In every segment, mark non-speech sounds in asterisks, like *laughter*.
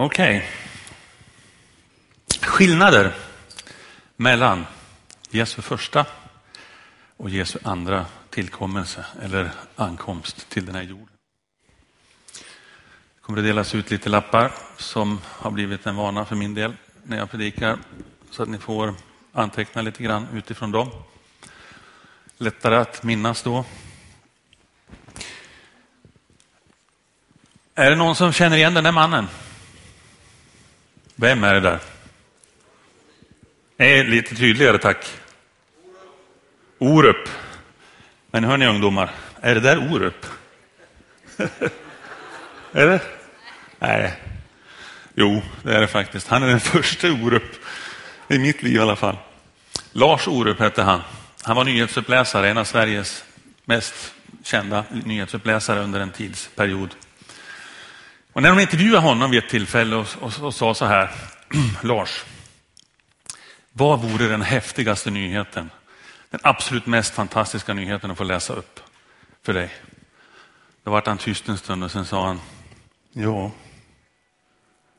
Okej. Skillnader mellan Jesu första och Jesu andra tillkommelse eller ankomst till den här jorden. Det kommer att delas ut lite lappar som har blivit en vana för min del när jag predikar så att ni får anteckna lite grann utifrån dem. Lättare att minnas då. Är det någon som känner igen den där mannen? Vem är det där? Nej, lite tydligare tack. Orup. Men hör ni ungdomar, är det där Orup? *laughs* är det? Nej. Jo, det är det faktiskt. Han är den första Orup i mitt liv i alla fall. Lars Orup hette han. Han var nyhetsuppläsare, en av Sveriges mest kända nyhetsuppläsare under en tidsperiod. Och när de intervjuade honom vid ett tillfälle och, och, och sa så här, *clears throat* Lars, vad vore den häftigaste nyheten? Den absolut mest fantastiska nyheten att få läsa upp för dig. Då vart han tyst en stund och sen sa han, ja,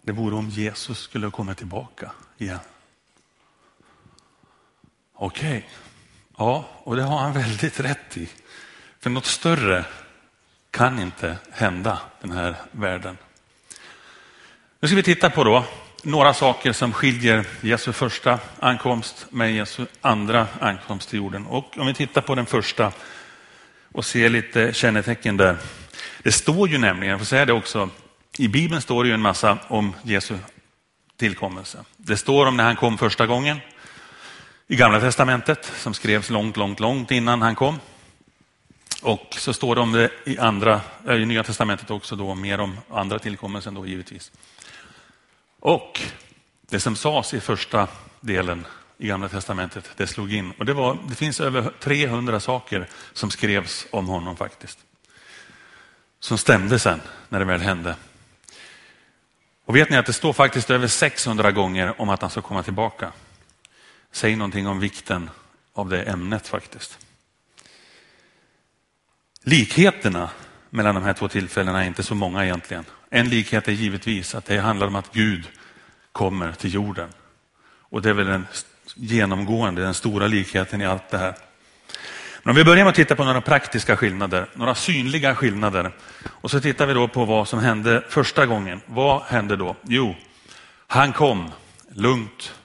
det vore om Jesus skulle komma tillbaka igen. Okej, okay. ja, och det har han *laughs* väldigt rätt i. För något större kan inte hända den här världen. Nu ska vi titta på då några saker som skiljer Jesu första ankomst med Jesu andra ankomst till jorden. Och om vi tittar på den första och ser lite kännetecken där. Det står ju nämligen, jag får säga det också, i Bibeln står det ju en massa om Jesu tillkommelse. Det står om när han kom första gången i Gamla Testamentet som skrevs långt, långt, långt innan han kom. Och så står det om det i, andra, eh, i Nya Testamentet också då, mer om andra tillkommelsen då givetvis. Och det som sades i första delen i Gamla Testamentet, det slog in. Och det, var, det finns över 300 saker som skrevs om honom faktiskt. Som stämde sen när det väl hände. Och vet ni att det står faktiskt över 600 gånger om att han ska komma tillbaka. Säg någonting om vikten av det ämnet faktiskt. Likheterna mellan de här två tillfällena är inte så många egentligen. En likhet är givetvis att det handlar om att Gud kommer till jorden. Och det är väl den genomgående, den stora likheten i allt det här. Men om vi börjar med att titta på några praktiska skillnader, några synliga skillnader. Och så tittar vi då på vad som hände första gången. Vad hände då? Jo, han kom lugnt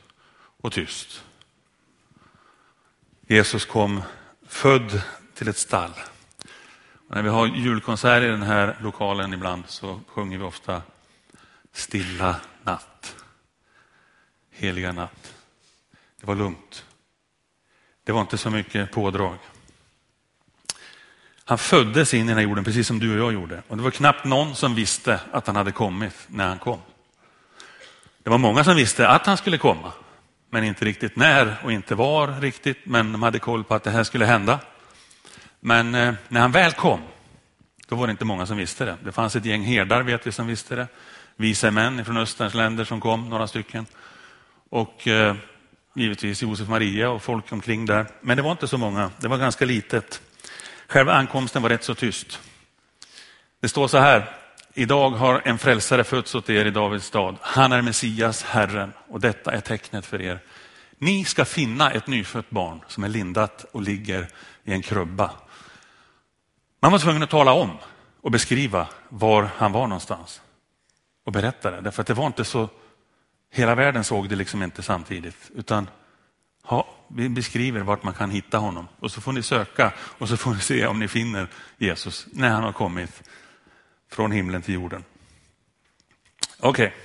och tyst. Jesus kom född till ett stall. När vi har julkonsert i den här lokalen ibland så sjunger vi ofta Stilla natt. Heliga natt. Det var lugnt. Det var inte så mycket pådrag. Han föddes in i den här jorden precis som du och jag gjorde. Och det var knappt någon som visste att han hade kommit när han kom. Det var många som visste att han skulle komma, men inte riktigt när och inte var riktigt. Men de hade koll på att det här skulle hända. Men eh, när han väl kom, då var det inte många som visste det. Det fanns ett gäng herdar vet vi som visste det. Visa män från Österns länder som kom, några stycken. Och eh, givetvis Josef Maria och folk omkring där. Men det var inte så många, det var ganska litet. Själva ankomsten var rätt så tyst. Det står så här, idag har en frälsare fötts åt er i Davids stad. Han är Messias, Herren, och detta är tecknet för er. Ni ska finna ett nyfött barn som är lindat och ligger i en krubba. Man var tvungen att tala om och beskriva var han var någonstans och berätta det. Därför att det var inte så, hela världen såg det liksom inte samtidigt. Utan ja, vi beskriver vart man kan hitta honom och så får ni söka och så får ni se om ni finner Jesus när han har kommit från himlen till jorden. Okej, okay.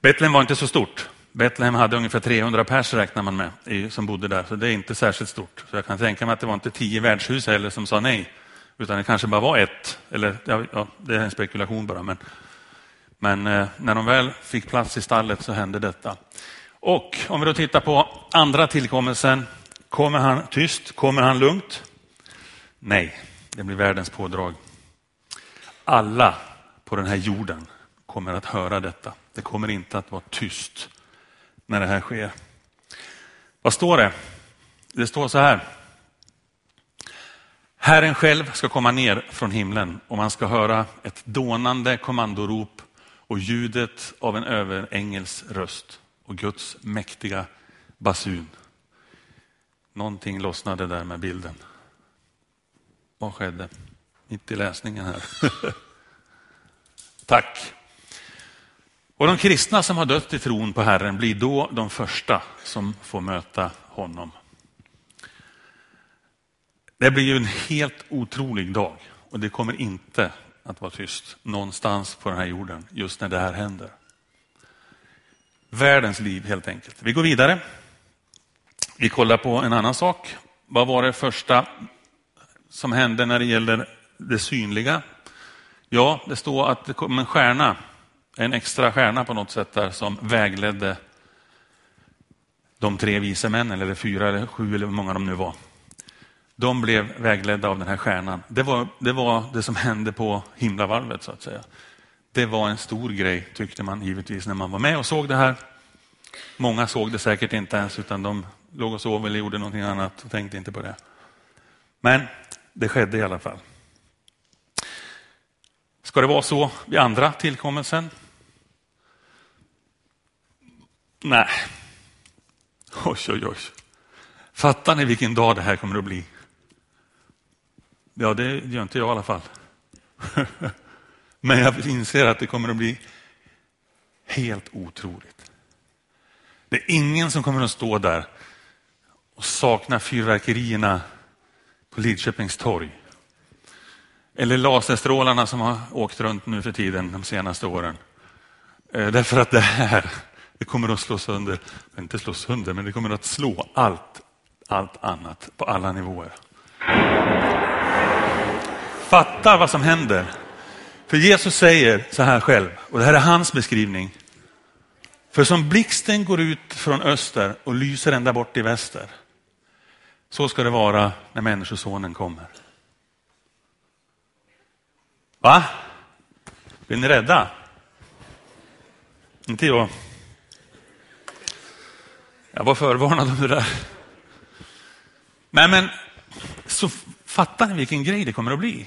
Betlehem var inte så stort. Betlehem hade ungefär 300 pers räknar man med som bodde där, så det är inte särskilt stort. Så jag kan tänka mig att det var inte tio värdshus heller som sa nej, utan det kanske bara var ett. Eller ja, det är en spekulation bara. Men, men eh, när de väl fick plats i stallet så hände detta. Och om vi då tittar på andra tillkommelsen. Kommer han tyst? Kommer han lugnt? Nej, det blir världens pådrag. Alla på den här jorden kommer att höra detta. Det kommer inte att vara tyst när det här sker. Vad står det? Det står så här. Herren själv ska komma ner från himlen och man ska höra ett dånande kommandorop och ljudet av en överängels röst och Guds mäktiga basun. Någonting lossnade där med bilden. Vad skedde? Mitt i läsningen här. *laughs* Tack. Och de kristna som har dött i tron på Herren blir då de första som får möta honom. Det blir ju en helt otrolig dag och det kommer inte att vara tyst någonstans på den här jorden just när det här händer. Världens liv helt enkelt. Vi går vidare. Vi kollar på en annan sak. Vad var det första som hände när det gäller det synliga? Ja, det står att det kom en stjärna, en extra stjärna på något sätt där som vägledde de tre vise männen, eller fyra eller sju eller hur många de nu var. De blev vägledda av den här stjärnan. Det var, det var det som hände på himlavalvet så att säga. Det var en stor grej tyckte man givetvis när man var med och såg det här. Många såg det säkert inte ens utan de låg och sov eller gjorde någonting annat och tänkte inte på det. Men det skedde i alla fall. Ska det vara så vid andra tillkommelsen? Nej. Oj, oj, oj. Fattar ni vilken dag det här kommer att bli? Ja, det gör inte jag i alla fall. *laughs* Men jag inser att det kommer att bli helt otroligt. Det är ingen som kommer att stå där och sakna fyrverkerierna på Lidköpings torg. Eller laserstrålarna som har åkt runt nu för tiden de senaste åren. Eh, därför att det här, det kommer att slå sönder, inte slå sönder, men det kommer att slå allt, allt annat på alla nivåer. Fatta vad som händer. För Jesus säger så här själv, och det här är hans beskrivning. För som blixten går ut från öster och lyser ända bort i väster. Så ska det vara när Människosonen kommer. Va? Blir ni rädda? Inte jag. Jag var förvarnad om det där. Nej, men så fattar ni vilken grej det kommer att bli?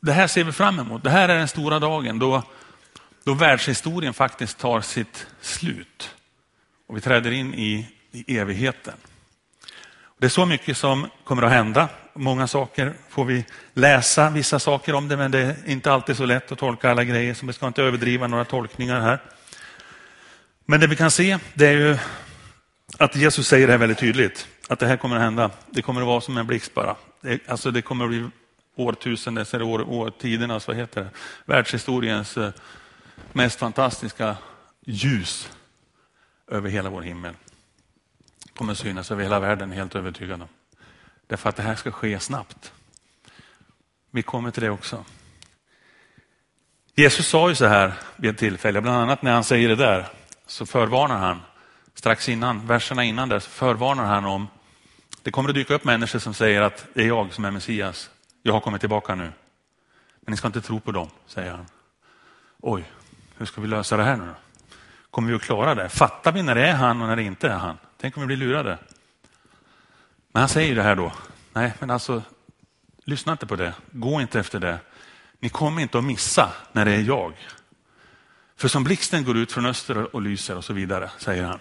Det här ser vi fram emot. Det här är den stora dagen då, då världshistorien faktiskt tar sitt slut. Och vi träder in i, i evigheten. Det är så mycket som kommer att hända. Många saker får vi läsa, vissa saker om det, men det är inte alltid så lätt att tolka alla grejer, så vi ska inte överdriva några tolkningar här. Men det vi kan se, det är ju att Jesus säger det här väldigt tydligt, att det här kommer att hända. Det kommer att vara som en blixt bara. Det, alltså det kommer att bli årtusendets, eller år, årtidernas, vad heter det, världshistoriens eh, mest fantastiska ljus över hela vår himmel Det kommer synas över hela världen, helt övertygad om. Därför att det här ska ske snabbt. Vi kommer till det också. Jesus sa ju så här vid ett tillfälle, bland annat när han säger det där, så förvarnar han, strax innan, verserna innan där, så förvarnar han om, det kommer att dyka upp människor som säger att det är jag som är Messias, jag har kommit tillbaka nu. Men ni ska inte tro på dem, säger han. Oj, hur ska vi lösa det här nu då? Kommer vi att klara det? Fattar vi när det är han och när det inte är han? Tänk om vi blir lurade. Men han säger det här då. Nej, men alltså, lyssna inte på det. Gå inte efter det. Ni kommer inte att missa när det är jag. För som blixten går ut från öster och lyser och så vidare, säger han.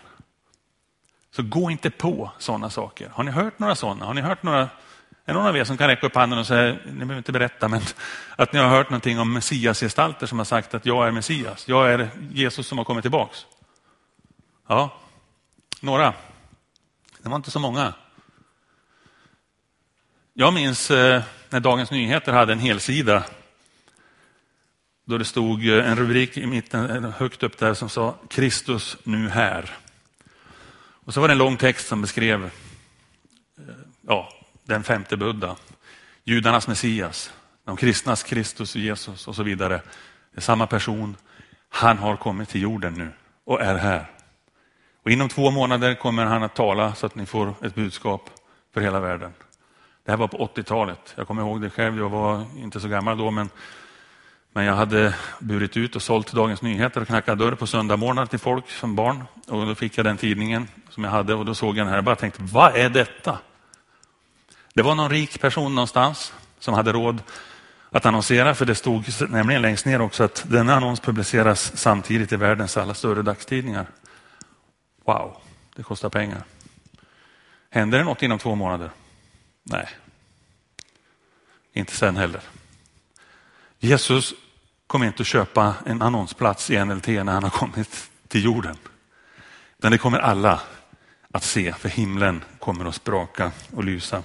Så gå inte på sådana saker. Har ni hört några sådana? Har ni hört några? Är det någon av er som kan räcka upp handen och säga, ni behöver inte berätta, men *laughs* att ni har hört någonting om messiasgestalter som har sagt att jag är Messias. Jag är Jesus som har kommit tillbaks. Ja, några. Det var inte så många. Jag minns eh, när Dagens Nyheter hade en helsida då det stod eh, en rubrik i mitten, eh, högt upp där som sa Kristus nu här. Och så var det en lång text som beskrev eh, ja, den femte Buddha, judarnas Messias, de kristnas Kristus och Jesus och så vidare. Det är samma person. Han har kommit till jorden nu och är här. Och inom två månader kommer han att tala så att ni får ett budskap för hela världen. Det här var på 80-talet. Jag kommer ihåg det själv. Jag var inte så gammal då, men, men jag hade burit ut och sålt Dagens Nyheter och knackat dörr på söndagmorgnar till folk som barn. Och då fick jag den tidningen som jag hade och då såg jag den här och bara tänkte, vad är detta? Det var någon rik person någonstans som hade råd att annonsera, för det stod nämligen längst ner också att denna annons publiceras samtidigt i världens alla större dagstidningar. Wow, det kostar pengar. Händer det något inom två månader? Nej, inte sen heller. Jesus kommer inte att köpa en annonsplats i NLT när han har kommit till jorden. Men det kommer alla att se, för himlen kommer att spraka och lysa.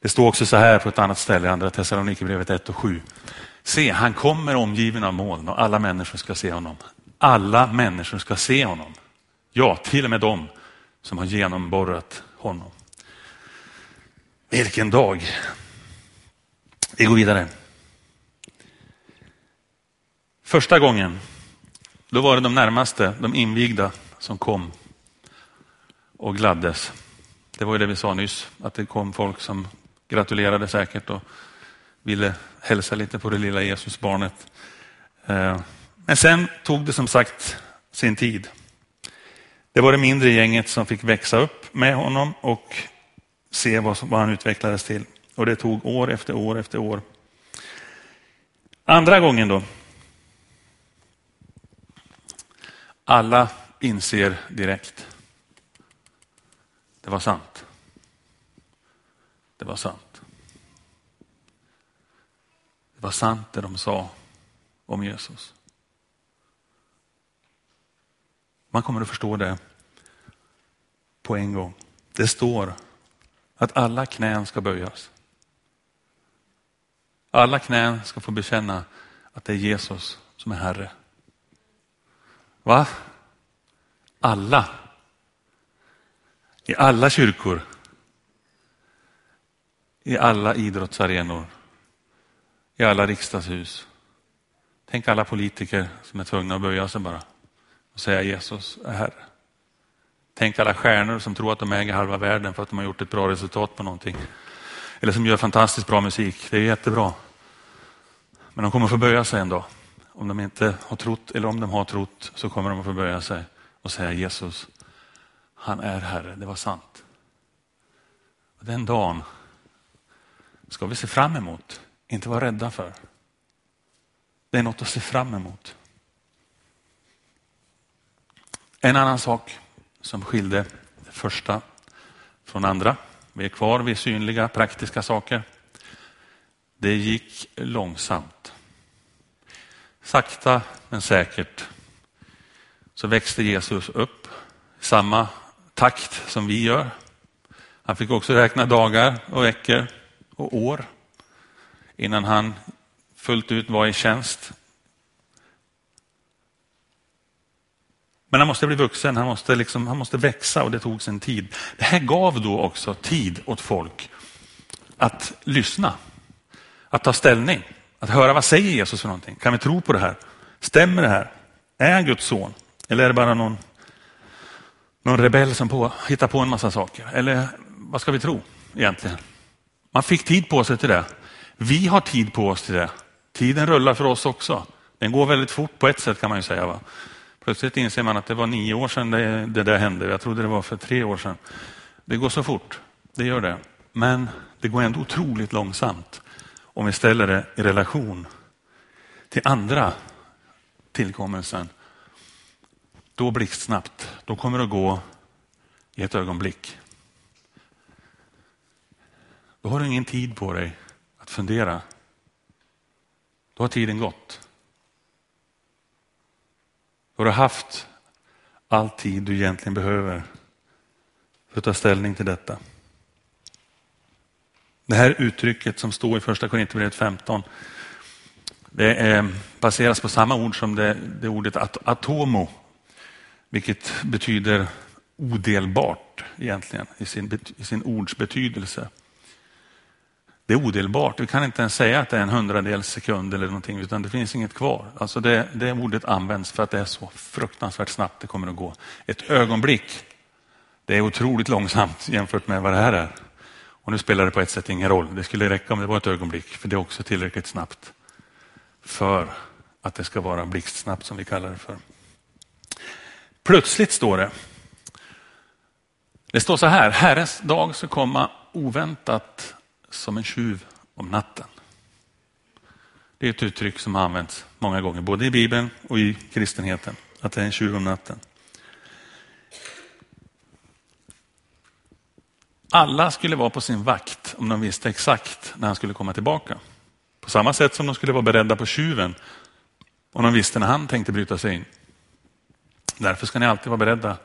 Det står också så här på ett annat ställe i Andra Thessalonikerbrevet 1 och 7. Se, han kommer omgiven av moln och alla människor ska se honom. Alla människor ska se honom. Ja, till och med de som har genomborrat honom. Vilken dag! Vi går vidare. Första gången, då var det de närmaste, de invigda, som kom och gladdes. Det var ju det vi sa nyss, att det kom folk som gratulerade säkert och ville hälsa lite på det lilla Jesusbarnet. Eh, men sen tog det som sagt sin tid. Det var det mindre gänget som fick växa upp med honom och se vad, vad han utvecklades till. Och det tog år efter år efter år. Andra gången då. Alla inser direkt. Det var sant. Det var sant. Det var sant det de sa om Jesus. Man kommer att förstå det på en gång. Det står att alla knän ska böjas. Alla knän ska få bekänna att det är Jesus som är Herre. Va? Alla. I alla kyrkor. I alla idrottsarenor. I alla riksdagshus. Tänk alla politiker som är tvungna att böja sig bara och säga Jesus är Herre. Tänk alla stjärnor som tror att de äger halva världen för att de har gjort ett bra resultat på någonting. Eller som gör fantastiskt bra musik. Det är jättebra. Men de kommer få böja sig en dag. Om de inte har trott eller om de har trott så kommer de att förböja sig och säga Jesus, han är Herre, det var sant. Och den dagen ska vi se fram emot, inte vara rädda för. Det är något att se fram emot. En annan sak som skilde det första från andra, vi är kvar vid synliga praktiska saker. Det gick långsamt. Sakta men säkert så växte Jesus upp i samma takt som vi gör. Han fick också räkna dagar och veckor och år innan han fullt ut var i tjänst. Men han måste bli vuxen, han måste, liksom, han måste växa och det tog sin tid. Det här gav då också tid åt folk att lyssna, att ta ställning, att höra vad säger Jesus för någonting. Kan vi tro på det här? Stämmer det här? Är han Guds son? Eller är det bara någon, någon rebell som på, hittar på en massa saker? Eller vad ska vi tro egentligen? Man fick tid på sig till det. Vi har tid på oss till det. Tiden rullar för oss också. Den går väldigt fort på ett sätt kan man ju säga. Va? Plötsligt inser man att det var nio år sedan det, det där hände. Jag trodde det var för tre år sedan. Det går så fort, det gör det. Men det går ändå otroligt långsamt om vi ställer det i relation till andra tillkommelsen. Då blixtsnabbt, då kommer det att gå i ett ögonblick. Då har du ingen tid på dig att fundera. Då har tiden gått. Då har du haft all tid du egentligen behöver för att ta ställning till detta. Det här uttrycket som står i första Korinthierbrevet 15 det är, baseras på samma ord som det, det ordet at, atomo, vilket betyder odelbart egentligen i sin, i sin ords betydelse. Det är odelbart. Vi kan inte ens säga att det är en hundradels sekund eller någonting, utan det finns inget kvar. Alltså det, det ordet används för att det är så fruktansvärt snabbt det kommer att gå. Ett ögonblick, det är otroligt långsamt *laughs* jämfört med vad det här är. Och nu spelar det på ett sätt ingen roll. Det skulle räcka om det var ett ögonblick, för det är också tillräckligt snabbt för att det ska vara blixtsnabbt som vi kallar det för. Plötsligt står det. Det står så här, Herrens dag ska komma oväntat som en tjuv om natten. Det är ett uttryck som har använts många gånger, både i Bibeln och i kristenheten, att det är en tjuv om natten. Alla skulle vara på sin vakt om de visste exakt när han skulle komma tillbaka. På samma sätt som de skulle vara beredda på tjuven om de visste när han tänkte bryta sig in. Därför ska ni alltid vara beredda.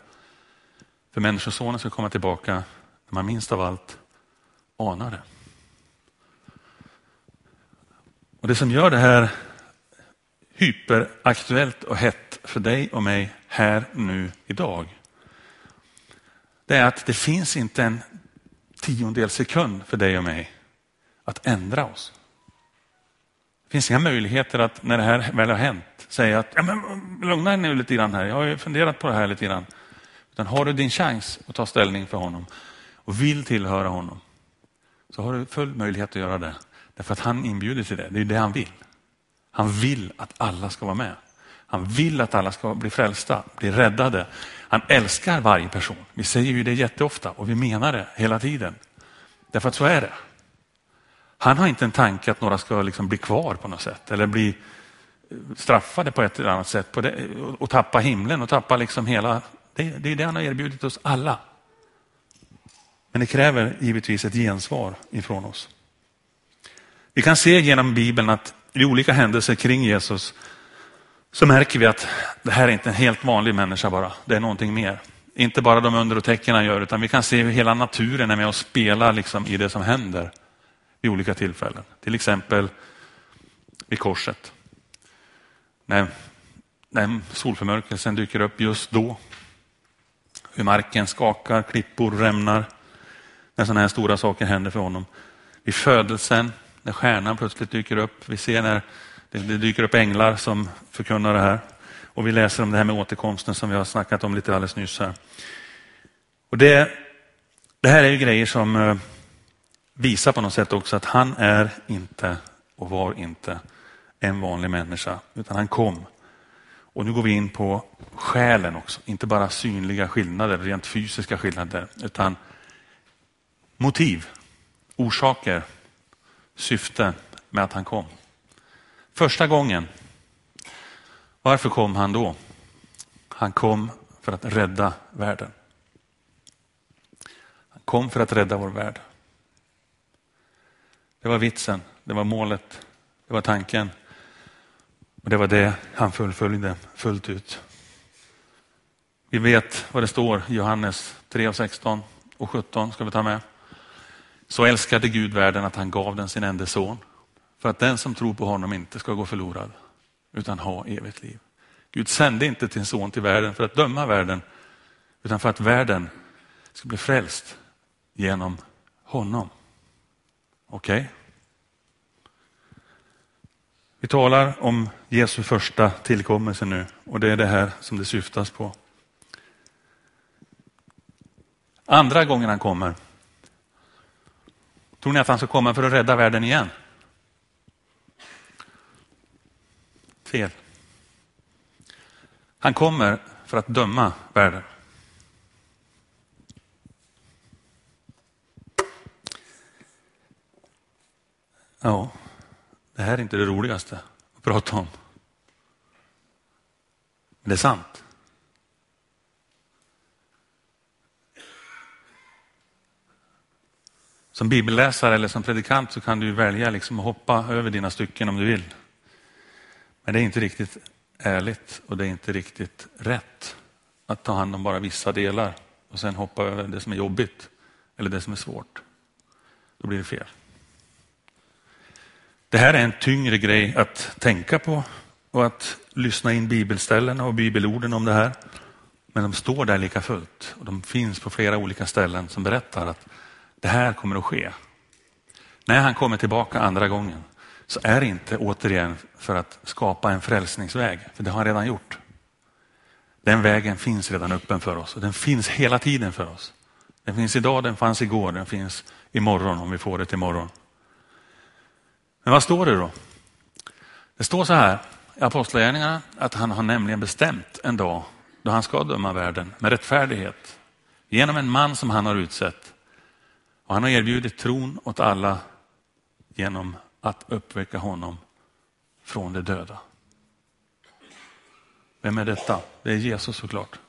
För Människosonen ska komma tillbaka när man minst av allt anar det. Och Det som gör det här hyperaktuellt och hett för dig och mig här nu idag. Det är att det finns inte en tiondel sekund för dig och mig att ändra oss. Det finns inga möjligheter att när det här väl har hänt säga att ja, men, lugna dig nu lite grann här, jag har ju funderat på det här lite grann. Utan har du din chans att ta ställning för honom och vill tillhöra honom så har du full möjlighet att göra det. Därför att han inbjuder till det, det är det han vill. Han vill att alla ska vara med. Han vill att alla ska bli frälsta, bli räddade. Han älskar varje person. Vi säger ju det jätteofta och vi menar det hela tiden. Därför att så är det. Han har inte en tanke att några ska liksom bli kvar på något sätt eller bli eh, straffade på ett eller annat sätt på det, och tappa himlen och tappa liksom hela... Det, det är det han har erbjudit oss alla. Men det kräver givetvis ett gensvar ifrån oss. Vi kan se genom Bibeln att i olika händelser kring Jesus så märker vi att det här är inte en helt vanlig människa bara. Det är någonting mer. Inte bara de under och tecken han gör, utan vi kan se hur hela naturen är med och spelar liksom i det som händer vid olika tillfällen. Till exempel vid korset. När, när solförmörkelsen dyker upp just då. Hur marken skakar, klippor rämnar. När sådana här stora saker händer för honom. Vid födelsen, när stjärnan plötsligt dyker upp. Vi ser när det, det dyker upp änglar som förkunnar det här. Och vi läser om det här med återkomsten som vi har snackat om lite alldeles nyss här. Och det, det här är ju grejer som eh, visar på något sätt också att han är inte och var inte en vanlig människa, utan han kom. Och nu går vi in på själen också, inte bara synliga skillnader, rent fysiska skillnader, utan motiv, orsaker, syfte med att han kom. Första gången, varför kom han då? Han kom för att rädda världen. Han kom för att rädda vår värld. Det var vitsen, det var målet, det var tanken. Och det var det han fullföljde fullt ut. Vi vet vad det står i Johannes 3, 16 och 17 ska vi ta med. Så älskade Gud världen att han gav den sin enda son för att den som tror på honom inte ska gå förlorad utan ha evigt liv. Gud sände inte sin son till världen för att döma världen utan för att världen ska bli frälst genom honom. Okej? Okay? Vi talar om Jesu första tillkommelse nu och det är det här som det syftas på. Andra gången han kommer, tror ni att han ska komma för att rädda världen igen? Fel. Han kommer för att döma världen. Ja, det här är inte det roligaste att prata om. Men det är sant. Som bibelläsare eller som predikant så kan du välja liksom att hoppa över dina stycken om du vill. Men det är inte riktigt ärligt och det är inte riktigt rätt att ta hand om bara vissa delar och sen hoppa över det som är jobbigt eller det som är svårt. Då blir det fel. Det här är en tyngre grej att tänka på och att lyssna in bibelställen och bibelorden om det här. Men de står där lika fullt och de finns på flera olika ställen som berättar att det här kommer att ske. När han kommer tillbaka andra gången så är det inte återigen för att skapa en frälsningsväg, för det har han redan gjort. Den vägen finns redan öppen för oss och den finns hela tiden för oss. Den finns idag, den fanns igår, den finns imorgon om vi får det imorgon. Men vad står det då? Det står så här i Apostlagärningarna att han har nämligen bestämt en dag då han ska döma världen med rättfärdighet genom en man som han har utsett. Och han har erbjudit tron åt alla genom att uppväcka honom från de döda. Vem är detta? Det är Jesus såklart.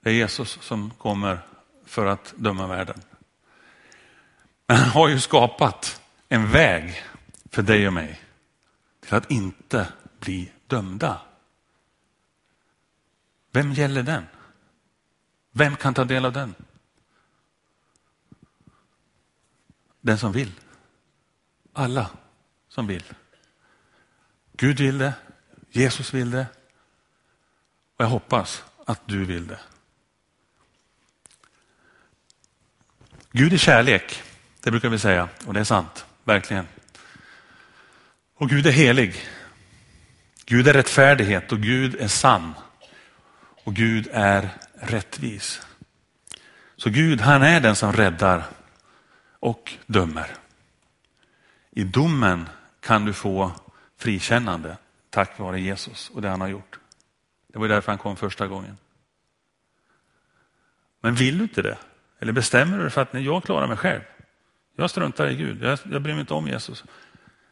Det är Jesus som kommer för att döma världen. Men han har ju skapat en väg för dig och mig till att inte bli dömda. Vem gäller den? Vem kan ta del av den? Den som vill. Alla som vill. Gud vill det, Jesus vill det och jag hoppas att du vill det. Gud är kärlek, det brukar vi säga och det är sant, verkligen. Och Gud är helig. Gud är rättfärdighet och Gud är sann. Och Gud är rättvis. Så Gud, han är den som räddar och dömer. I domen kan du få frikännande tack vare Jesus och det han har gjort. Det var därför han kom första gången. Men vill du inte det? Eller bestämmer du dig för att nej, jag klarar mig själv? Jag struntar i Gud, jag, jag bryr mig inte om Jesus.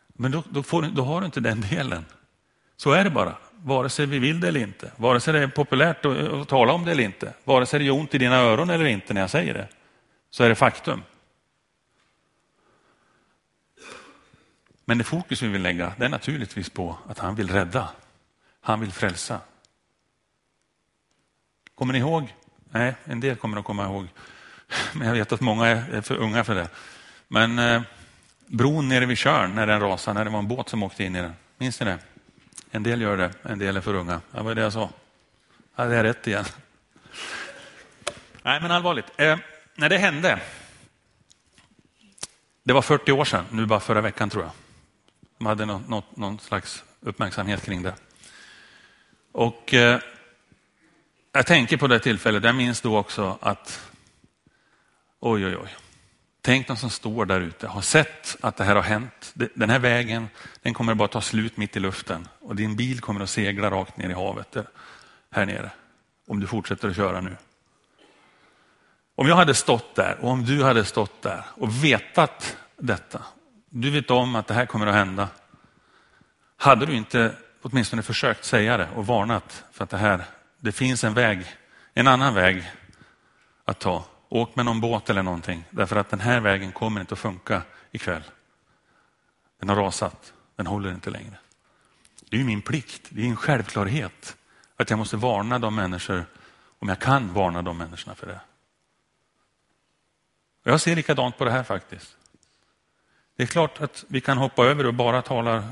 Men då, då, får, då har du inte den delen. Så är det bara, vare sig vi vill det eller inte. Vare sig det är populärt att, att tala om det eller inte. Vare sig det gör ont i dina öron eller inte när jag säger det. Så är det faktum. Men det fokus vi vill lägga det är naturligtvis på att han vill rädda. Han vill frälsa. Kommer ni ihåg? Nej, en del kommer att komma ihåg. Men jag vet att många är för unga för det. Men eh, bron nere vid Tjörn när den rasade, när det var en båt som åkte in i den. Minns ni det? En del gör det, en del är för unga. Ja, vad är det jag sa? Hade jag rätt igen. Nej, men allvarligt. Eh, när det hände, det var 40 år sedan, nu bara förra veckan tror jag. De hade någon, någon, någon slags uppmärksamhet kring det. Och eh, jag tänker på det tillfället, jag minns då också att oj, oj, oj. Tänk de som står där ute, har sett att det här har hänt. Den här vägen den kommer bara ta slut mitt i luften och din bil kommer att segla rakt ner i havet eh, här nere. Om du fortsätter att köra nu. Om jag hade stått där och om du hade stått där och vetat detta. Du vet om att det här kommer att hända. Hade du inte åtminstone försökt säga det och varnat för att det här, det finns en väg, en annan väg att ta. Åk med någon båt eller någonting, därför att den här vägen kommer inte att funka ikväll. Den har rasat, den håller inte längre. Det är min plikt, det är en självklarhet att jag måste varna de människor, om jag kan varna de människorna för det. Jag ser likadant på det här faktiskt. Det är klart att vi kan hoppa över och bara tala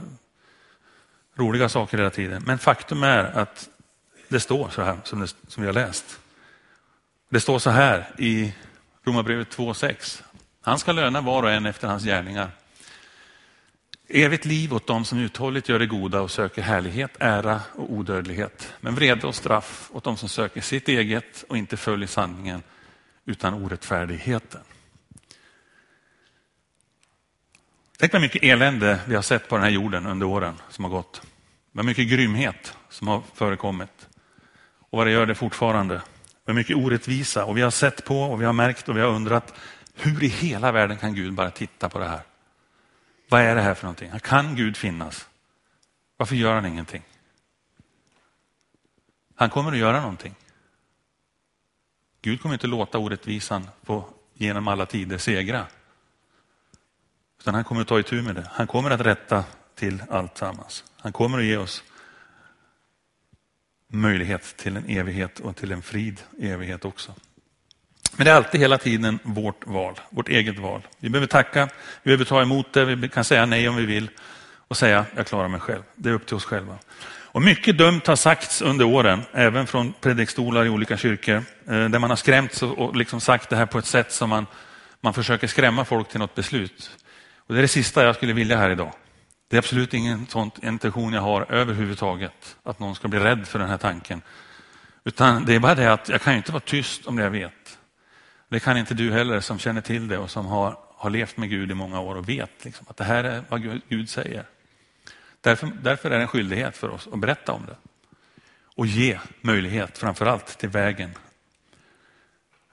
roliga saker hela tiden. Men faktum är att det står så här som, det, som vi har läst. Det står så här i Romarbrevet 2.6. Han ska löna var och en efter hans gärningar. Evigt liv åt dem som uthålligt gör det goda och söker härlighet, ära och odödlighet. Men vrede och straff åt dem som söker sitt eget och inte följer sanningen utan orättfärdigheten. Tänk vad mycket elände vi har sett på den här jorden under åren som har gått. Vad mycket grymhet som har förekommit. Och vad det gör det fortfarande. Vad mycket orättvisa. Och vi har sett på och vi har märkt och vi har undrat hur i hela världen kan Gud bara titta på det här? Vad är det här för någonting? Kan Gud finnas? Varför gör han ingenting? Han kommer att göra någonting. Gud kommer inte låta orättvisan få genom alla tider segra. Utan han kommer att ta itu med det. Han kommer att rätta till allt sammans. Han kommer att ge oss möjlighet till en evighet och till en frid i evighet också. Men det är alltid hela tiden vårt val, vårt eget val. Vi behöver tacka, vi behöver ta emot det, vi kan säga nej om vi vill och säga jag klarar mig själv. Det är upp till oss själva. Och mycket dumt har sagts under åren, även från predikstolar i olika kyrkor, eh, där man har skrämts och liksom sagt det här på ett sätt som man, man försöker skrämma folk till något beslut. Och det är det sista jag skulle vilja här idag. Det är absolut ingen sån intention jag har överhuvudtaget, att någon ska bli rädd för den här tanken. Utan det är bara det att jag kan inte vara tyst om det jag vet. Det kan inte du heller som känner till det och som har, har levt med Gud i många år och vet liksom, att det här är vad Gud säger. Därför, därför är det en skyldighet för oss att berätta om det. Och ge möjlighet framförallt till vägen.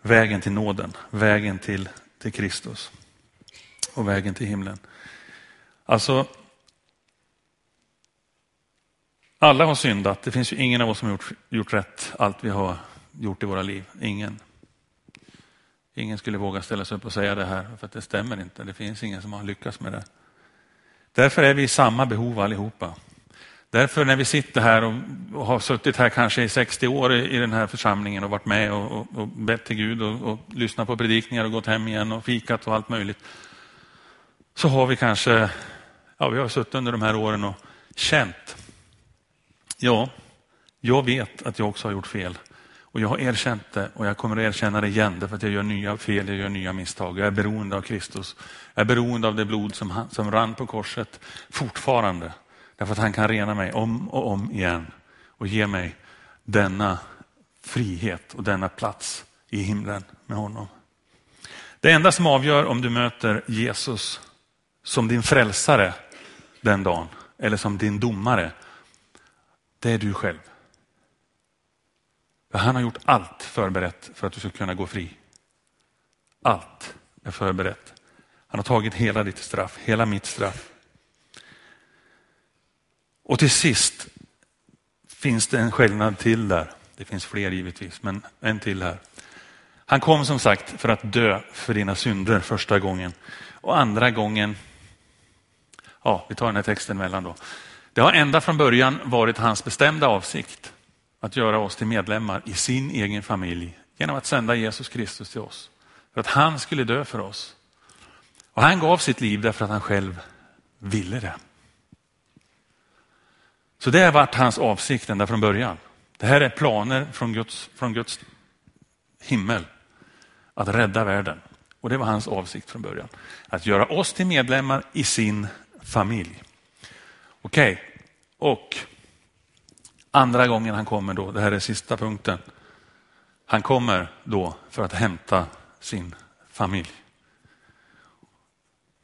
Vägen till nåden, vägen till, till Kristus och vägen till himlen. Alltså, Alla har syndat. Det finns ju ingen av oss som har gjort, gjort rätt allt vi har gjort i våra liv. Ingen. Ingen skulle våga ställa sig upp och säga det här, för att det stämmer inte. Det finns ingen som har lyckats med det. Därför är vi i samma behov allihopa. Därför när vi sitter här och, och har suttit här kanske i 60 år i, i den här församlingen och varit med och, och, och bett till Gud och, och lyssnat på predikningar och gått hem igen och fikat och allt möjligt. Så har vi kanske, ja vi har suttit under de här åren och känt, ja, jag vet att jag också har gjort fel. Och jag har erkänt det och jag kommer att erkänna det igen därför att jag gör nya fel, jag gör nya misstag. Jag är beroende av Kristus. Jag är beroende av det blod som, som rann på korset fortfarande. Därför att han kan rena mig om och om igen och ge mig denna frihet och denna plats i himlen med honom. Det enda som avgör om du möter Jesus som din frälsare den dagen eller som din domare, det är du själv. För han har gjort allt förberett för att du ska kunna gå fri. Allt är förberett. Han har tagit hela ditt straff, hela mitt straff. Och till sist finns det en skillnad till där. Det finns fler givetvis, men en till här. Han kom som sagt för att dö för dina synder första gången. Och andra gången, ja, vi tar den här texten mellan då. Det har ända från början varit hans bestämda avsikt att göra oss till medlemmar i sin egen familj genom att sända Jesus Kristus till oss. För att han skulle dö för oss. Och han gav sitt liv därför att han själv ville det. Så det har varit hans avsikt ända från början. Det här är planer från Guds, från Guds himmel att rädda världen. Och det var hans avsikt från början. Att göra oss till medlemmar i sin familj. Okej, okay. och andra gången han kommer då, det här är sista punkten. Han kommer då för att hämta sin familj.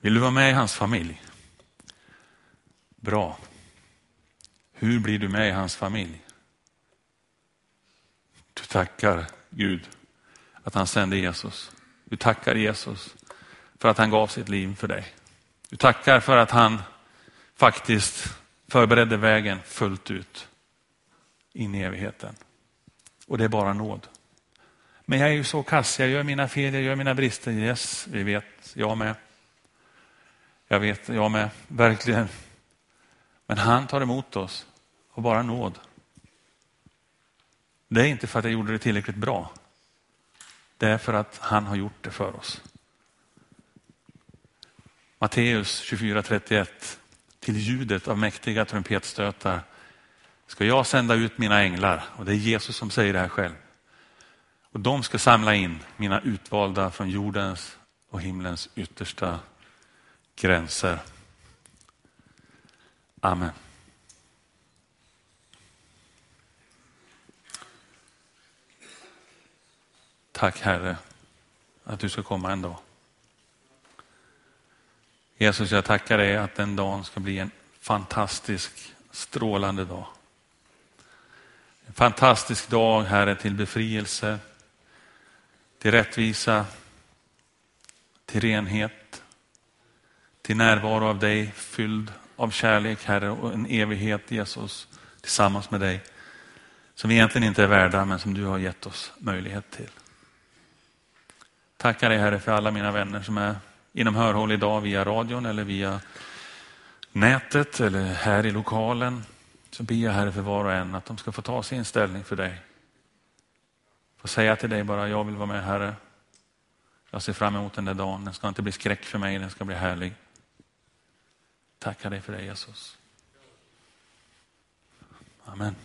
Vill du vara med i hans familj? Bra. Hur blir du med i hans familj? Du tackar Gud att han sände Jesus. Du tackar Jesus för att han gav sitt liv för dig. Du tackar för att han faktiskt förberedde vägen fullt ut in i evigheten. Och det är bara nåd. Men jag är ju så kass, jag gör mina fel, jag gör mina brister. Yes, vi vet, jag med. Jag vet, jag med, verkligen. Men han tar emot oss och bara nåd. Det är inte för att jag gjorde det tillräckligt bra. Det är för att han har gjort det för oss. Matteus 24.31. Till ljudet av mäktiga trumpetstötar ska jag sända ut mina änglar. Och det är Jesus som säger det här själv. Och de ska samla in mina utvalda från jordens och himlens yttersta gränser. Amen. Tack Herre att du ska komma en dag. Jesus, jag tackar dig att den dagen ska bli en fantastisk, strålande dag. En fantastisk dag, Herre, till befrielse, till rättvisa, till renhet, till närvaro av dig, fylld av kärlek, Herre, och en evighet, Jesus, tillsammans med dig, som vi egentligen inte är värda, men som du har gett oss möjlighet till. Tackar dig Herre för alla mina vänner som är inom hörhåll idag via radion eller via nätet eller här i lokalen. Så ber jag Herre för var och en att de ska få ta sin ställning för dig. Få säga till dig bara, jag vill vara med Herre. Jag ser fram emot den där dagen. Den ska inte bli skräck för mig, den ska bli härlig. Tackar dig för det Jesus. Amen.